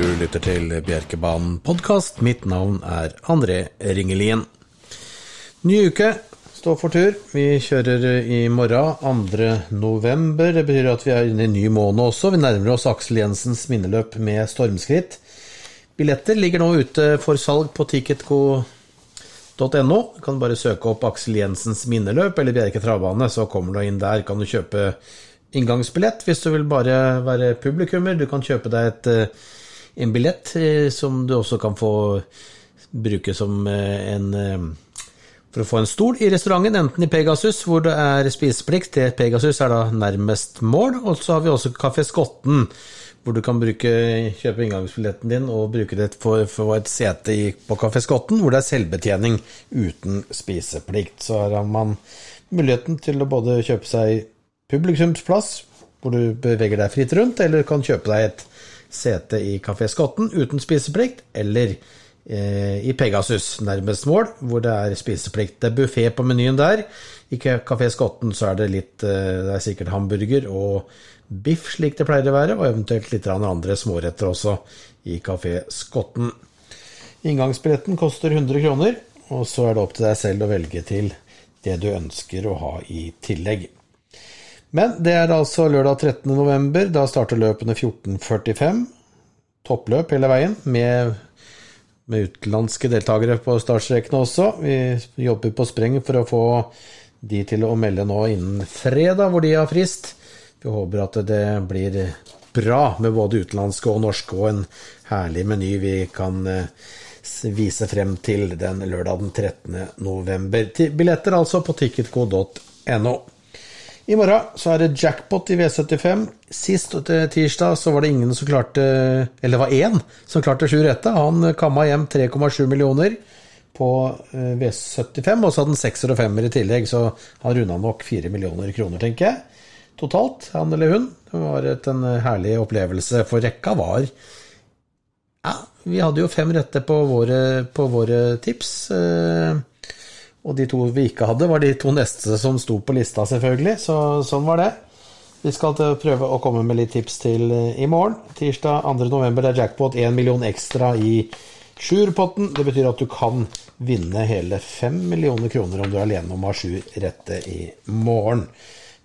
Du lytter til Bjerkebanen podkast. Mitt navn er André Ringelien. Ny uke står for tur. Vi kjører i morgen, 2. november. Det betyr at vi er inne i ny måned også. Vi nærmer oss Aksel Jensens minneløp med stormskritt. Billetter ligger nå ute for salg på ticketco.no. Du kan bare søke opp Aksel Jensens minneløp eller Bjerke travbane, så kommer du inn der. Kan du kjøpe inngangsbillett hvis du vil bare være publikummer. Du kan kjøpe deg et, eh, en billett eh, som du også kan få bruke som eh, en for å få en stol i restauranten, enten i Pegasus, hvor det er spiseplikt. Det Pegasus er da nærmest mål. Og så har vi også Kafé Skotten, hvor du kan bruke, kjøpe inngangsbilletten din og bruke det for, for et sete på Kafé Skotten, hvor det er selvbetjening uten spiseplikt. Så her har man muligheten til å både kjøpe seg publikumsplass, hvor du beveger deg fritt rundt, eller kan kjøpe deg et sete i Kafé Skotten uten spiseplikt, eller eh, i Pegasus, nærmest mål, hvor det er spiseplikt. Det er buffé på menyen der. I Kafé Skotten så er det litt eh, Det er sikkert hamburger og biff, slik det pleier å være, og eventuelt litt andre småretter også i Kafé Skotten. Inngangsbilletten koster 100 kroner, og så er det opp til deg selv å velge til det du ønsker å ha i tillegg. Men det er altså lørdag 13. november. Da starter løpene 14.45. Toppløp hele veien, med, med utenlandske deltakere på startstrekene også. Vi jobber på spreng for å få de til å melde nå innen fredag, hvor de har frist. Vi håper at det blir bra med både utenlandske og norske, og en herlig meny vi kan eh, vise frem til den lørdag den 13. november. Billetter altså på ticketco.no. I morgen så er det jackpot i V75. Sist tirsdag så var det ingen som klarte Eller det var én som klarte sju rette. Han kamma hjem 3,7 millioner på eh, V75, og så hadde han sekser og femmer i tillegg, så han runda nok fire millioner kroner, tenker jeg. Totalt, han eller hun. Det var et, en herlig opplevelse, for rekka var Ja, vi hadde jo fem rette på våre, på våre tips. Eh, og de to vi ikke hadde, var de to neste som sto på lista, selvfølgelig. Så sånn var det. Vi skal prøve å komme med litt tips til eh, i morgen. Tirsdag 2.11. er jackpot 1 million ekstra i sjuerpotten. Det betyr at du kan vinne hele 5 millioner kroner om du er alene om å ha sju rette i morgen.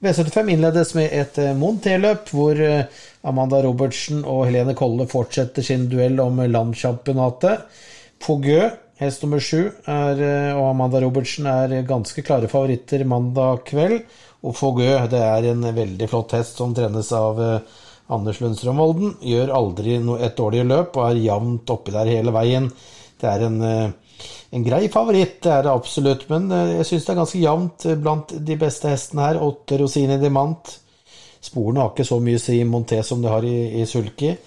V75 innledes med et eh, Monté-løp, hvor eh, Amanda Robertsen og Helene Kolle fortsetter sin duell om landschampionatet. Fogø Hest nummer sju eh, og Amanda Robertsen er ganske klare favoritter mandag kveld. Og Fogø det er en veldig flott hest som trenes av eh, Anders Lundstrøm Volden. Gjør aldri et dårlig løp og er jevnt oppi der hele veien. Det er en, eh, en grei favoritt, det er det absolutt. Men jeg syns det er ganske jevnt blant de beste hestene her. Åtte Rosini Dimant. Sporene har ikke så mye å si i Monté som det har i, i Sulki.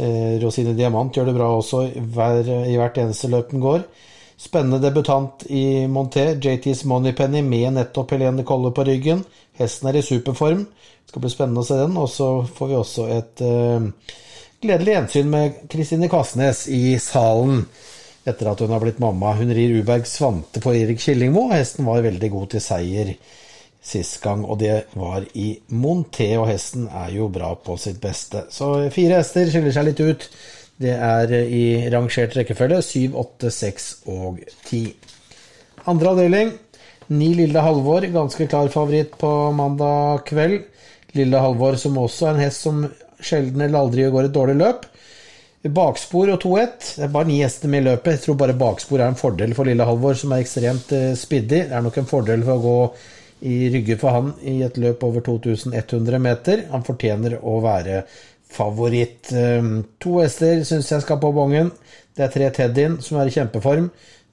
Eh, Rosine Diamant gjør det bra også hver, i hvert eneste løp den går. Spennende debutant i Monté, JT's Moneypenny med nettopp Helene Kolle på ryggen. Hesten er i superform. Det skal bli spennende å se den. Og så får vi også et uh, gledelig gjensyn med Kristine Kvassnes i salen etter at hun har blitt mamma. Hun rir Uberg Svante på Erik Killingmo. Hesten var veldig god til seier sist gang, og det var i Monté, og hesten er jo bra på sitt beste. Så fire hester skiller seg litt ut. Det er i rangert rekkefølge 7, 8, 6 og 10. Andre avdeling, ni Lille Halvor, ganske klar favoritt på mandag kveld. Lille Halvor som også er en hest som sjelden eller aldri går et dårlig løp. Bakspor og 2-1. Det er bare ni hester med i løpet. Jeg tror bare bakspor er en fordel for Lille Halvor, som er ekstremt uh, spiddig. Det er nok en fordel for å gå i Rygge for han i et løp over 2100 meter. Han fortjener å være favoritt. Ehm, to hester syns jeg skal på bongen. Det er tre Teddyen som er i kjempeform.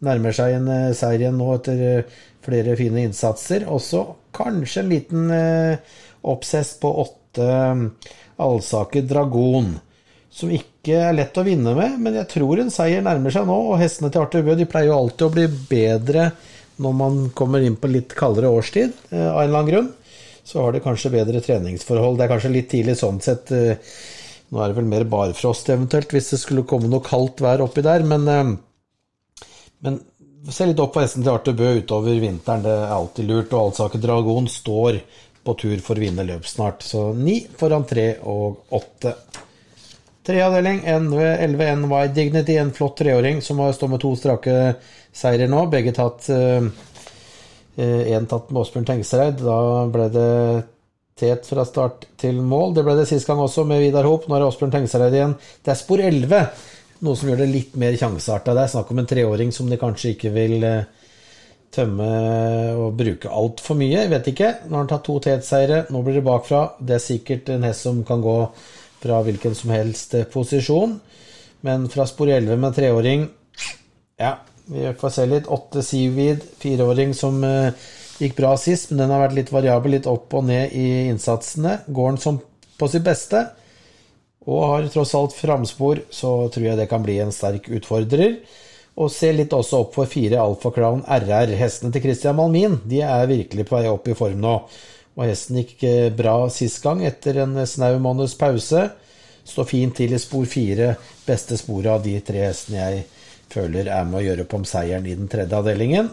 Nærmer seg en uh, seier igjen nå etter uh, flere fine innsatser. Også kanskje en liten uh, oppsess på åtte um, Alsaker Dragon. Som ikke er lett å vinne med, men jeg tror en seier nærmer seg nå. Og hestene til Arthur Bø de pleier jo alltid å bli bedre når man kommer inn på litt kaldere årstid, eh, av en eller annen grunn, så har det kanskje bedre treningsforhold. Det er kanskje litt tidlig sånn sett. Eh, nå er det vel mer barfrost eventuelt, hvis det skulle komme noe kaldt vær oppi der, men, eh, men se litt opp på hesten til Arthur Bø utover vinteren. Det er alltid lurt. Og Alsaker Dragon står på tur for å vinne løp snart. Så ni foran tre og åtte. Treavdeling 11 NY Dignity, en flott treåring som har stått med to strake seirer nå. Begge tatt Én eh, tatt med Åsbjørn Tengsereid. Da ble det tet fra start til mål. Det ble det sist gang også med Vidar Hop. Nå er det Åsbjørn Tengsereid igjen. Det er spor 11, noe som gjør det litt mer sjansearta. Det er snakk om en treåring som de kanskje ikke vil tømme og bruke altfor mye. Jeg vet ikke. Nå har han tatt to tetseire. Nå blir det bakfra. Det er sikkert en hest som kan gå fra hvilken som helst posisjon. Men fra spor 11 med treåring Ja, vi får se litt. Åtte Seaweed, fireåring som uh, gikk bra sist, men den har vært litt variabel, litt opp og ned i innsatsene. Går den som på sitt beste og har tross alt framspor, så tror jeg det kan bli en sterk utfordrer. Og se litt også opp for fire Alfa Crown RR. Hestene til Christian Malmin de er virkelig på vei opp i form nå. Og hesten gikk eh, bra sist gang etter en snau måneds pause. Står fint til i spor fire. Beste sporet av de tre hestene jeg føler er med å gjøre opp om seieren i den tredje avdelingen.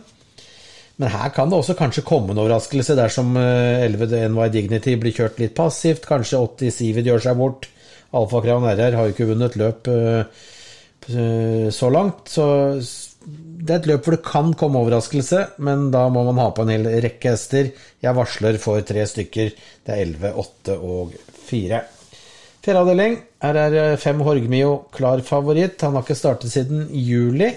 Men her kan det også kanskje komme en overraskelse dersom 11 eh, NY Dignity blir kjørt litt passivt. Kanskje 80 Sivid gjør seg bort. Alfa Crown RR har jo ikke vunnet løp Eh, så langt. Så det er et løp hvor det kan komme overraskelse, men da må man ha på en hel rekke hester. Jeg varsler for tre stykker. Det er 11, 8 og 4. Fjerde avdeling. Her er eh, fem Horgmio klar favoritt. Han har ikke startet siden juli,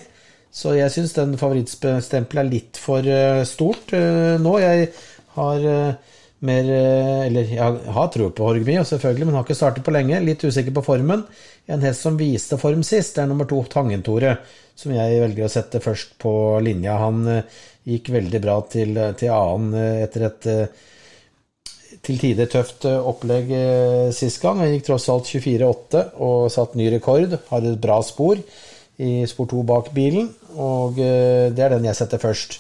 så jeg syns den favorittstempelet er litt for eh, stort nå. Jeg har mer Eller jeg har tro på Horgmio, selvfølgelig, men har ikke startet på lenge. Litt usikker på formen. En hest som viste form sist, det er nummer to Tangentore, som jeg velger å sette først på linja. Han uh, gikk veldig bra til, til annen uh, etter et til tider tøft opplegg sist gang. Han gikk tross alt 24-8 og satt ny rekord. Har et bra spor i spor 2 bak bilen, og det er den jeg setter først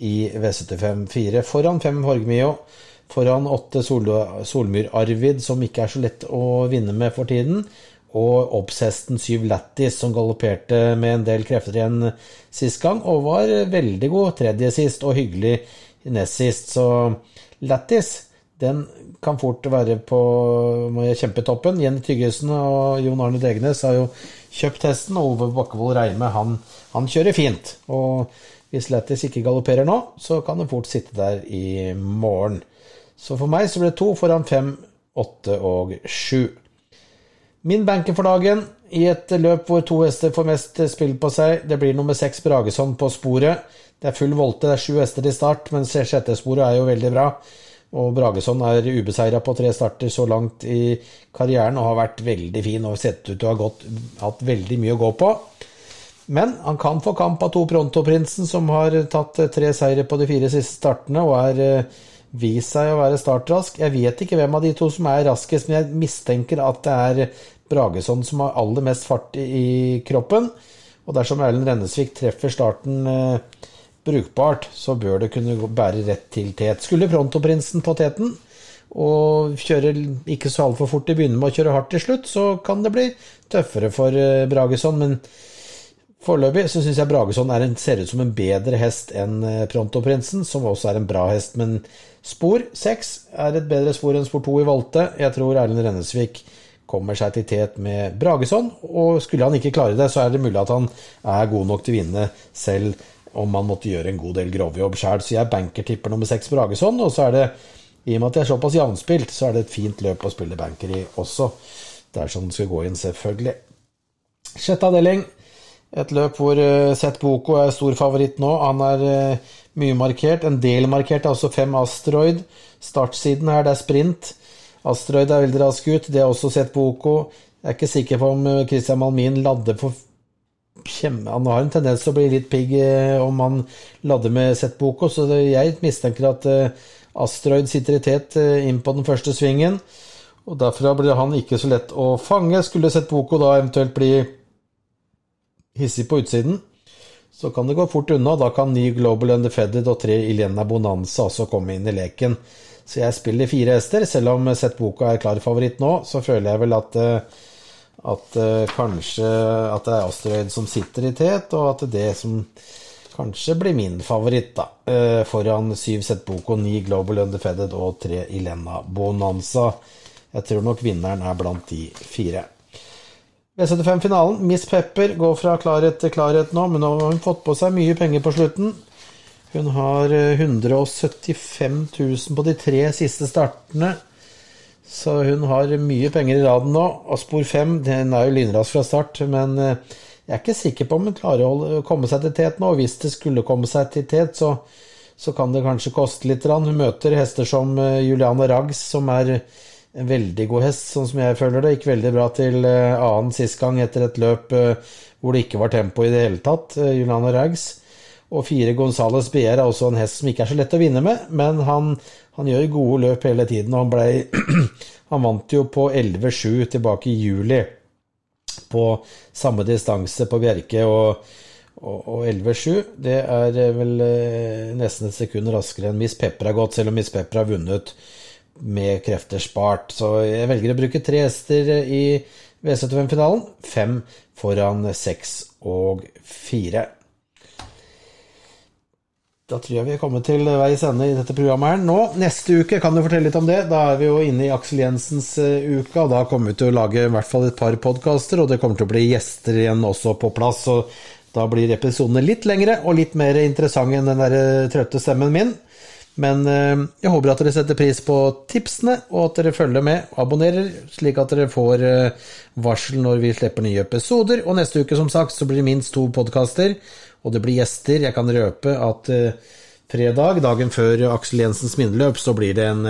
i V75-4. Foran fem Horgmio. Foran åtte Sol Solmyr Arvid, som ikke er så lett å vinne med for tiden og Obshesten Syv Lattis, som galopperte med en del krefter igjen sist gang, og var veldig god tredje sist, og hyggelig nest sist. Så Lattis, den kan fort være på kjempetoppen. Jenny Tyggesen og Jon Arne Degnes har jo kjøpt hesten, og Ove Bakkevold Reime, han, han, kjører fint. Og hvis Lattis ikke galopperer nå, så kan den fort sitte der i morgen. Så for meg så ble det to foran fem, åtte og sju. Min banker for dagen i et løp hvor to hester får mest spill på seg. Det blir nummer seks Brageson på sporet. Det er full volte, det er sju hester i start, men sjette sporet er jo veldig bra. Og Brageson er ubeseira på tre starter så langt i karrieren og har vært veldig fin og sett ut til å ha hatt veldig mye å gå på. Men han kan få kamp av to Pronto-prinsen, som har tatt tre seire på de fire siste startene og er eh, vist seg å være startrask. Jeg vet ikke hvem av de to som er raskest, men jeg mistenker at det er Bragesson som har aller mest fart i kroppen. Og dersom Erlend Rennesvik treffer starten eh, brukbart, så bør det kunne bære rett til tet. Skulle Pronto-prinsen på teten og kjøre ikke så altfor fort i begynner med å kjøre hardt til slutt, så kan det bli tøffere for eh, Bragesson. Men Foreløpig så syns jeg Brageson en, ser ut som en bedre hest enn Prontoprinsen, Pronto-prinsen, som også er en bra hest. Men spor seks er et bedre spor enn spor to i Valte. Jeg tror Erlend Rennesvik kommer seg til tet med Brageson. og skulle han ikke klare det, så er det mulig at han er god nok til å vinne selv om han måtte gjøre en god del grovjobb sjøl. Så jeg banker-tipper nummer seks Brageson. og så er det, i og med at jeg er såpass jevnspilt, så er det et fint løp å spille banker i også. Dersom den skal gå inn, selvfølgelig. Sjette avdeling. Et løp hvor uh, Seth Boko er stor favoritt nå. Han er uh, mye markert. En del markert er også fem Asteroid. Startsiden her, det er sprint. Asteroid er veldig rask ut. Det er også Seth Boko. Jeg er ikke sikker på om uh, Christian Malmin ladder for kjem... Han har en tendens til å bli litt pigg om han ladder med Seth Boko, så jeg mistenker at Asteroid sitter i tet inn på den første svingen. Og Derfra blir han ikke så lett å fange. Skulle Seth Boko da eventuelt bli hissig på utsiden, så kan det gå fort unna. Da kan ny Global Undefedded og tre Ilena Bonanza også komme inn i leken. Så jeg spiller fire hester. Selv om Sett Boka er klar favoritt nå, så føler jeg vel at, eh, at eh, kanskje at det er Asteroid som sitter i tet, og at det som kanskje blir min favoritt, da. Eh, foran syv Sett Boko, ni Global Undefedded og tre Ilena Bonanza. Jeg tror nok vinneren er blant de fire. V75-finalen. Miss Pepper går fra klarhet til klarhet nå, men nå har hun fått på seg mye penger på slutten. Hun har 175 000 på de tre siste startene. Så hun har mye penger i raden nå. Og spor fem den er jo lynrask fra start, men jeg er ikke sikker på om hun klarer å komme seg til tet nå. Hvis det skulle komme seg til tet, så, så kan det kanskje koste litt. Hun møter hester som Juliane Rags, som er en veldig god hest, sånn som jeg føler det. Gikk veldig bra til annen sist gang etter et løp hvor det ikke var tempo i det hele tatt. Juliano Rags. Og fire Gonzales BR er også en hest som ikke er så lett å vinne med, men han, han gjør gode løp hele tiden. og Han, ble, han vant jo på 11-7 tilbake i juli på samme distanse på Bjerke. og, og, og 11-7, det er vel nesten et sekund raskere enn Miss Pepper har gått, selv om Miss Pepper har vunnet med krefter spart. Så jeg velger å bruke tre hester i V75-finalen. Fem foran seks og fire. Da tror jeg vi er kommet til veis ende i dette programmet her. Nå, neste uke, kan du fortelle litt om det? Da er vi jo inne i Aksel Jensens uke, og da kommer vi til å lage i hvert fall et par podkaster, og det kommer til å bli gjester igjen også på plass. og da blir episodene litt lengre og litt mer interessante enn den der trøtte stemmen min. Men jeg håper at dere setter pris på tipsene, og at dere følger med og abonnerer, slik at dere får varsel når vi slipper nye episoder. Og neste uke, som sagt, så blir det minst to podkaster, og det blir gjester. Jeg kan røpe at fredag, dagen før Aksel Jensens minneløp, så blir det en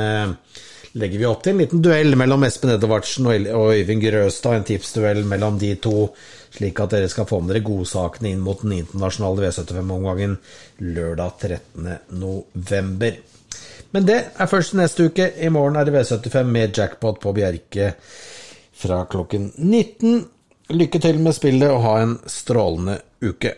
legger vi opp til en liten duell mellom Espen Edvardsen og Øyvind Grøstad, en tipsduell mellom de to, slik at dere skal få med dere godsakene inn mot den internasjonale V75-omgangen lørdag 13. november. Men det er først neste uke. I morgen er det V75 med jackpot på Bjerke fra klokken 19. Lykke til med spillet og ha en strålende uke.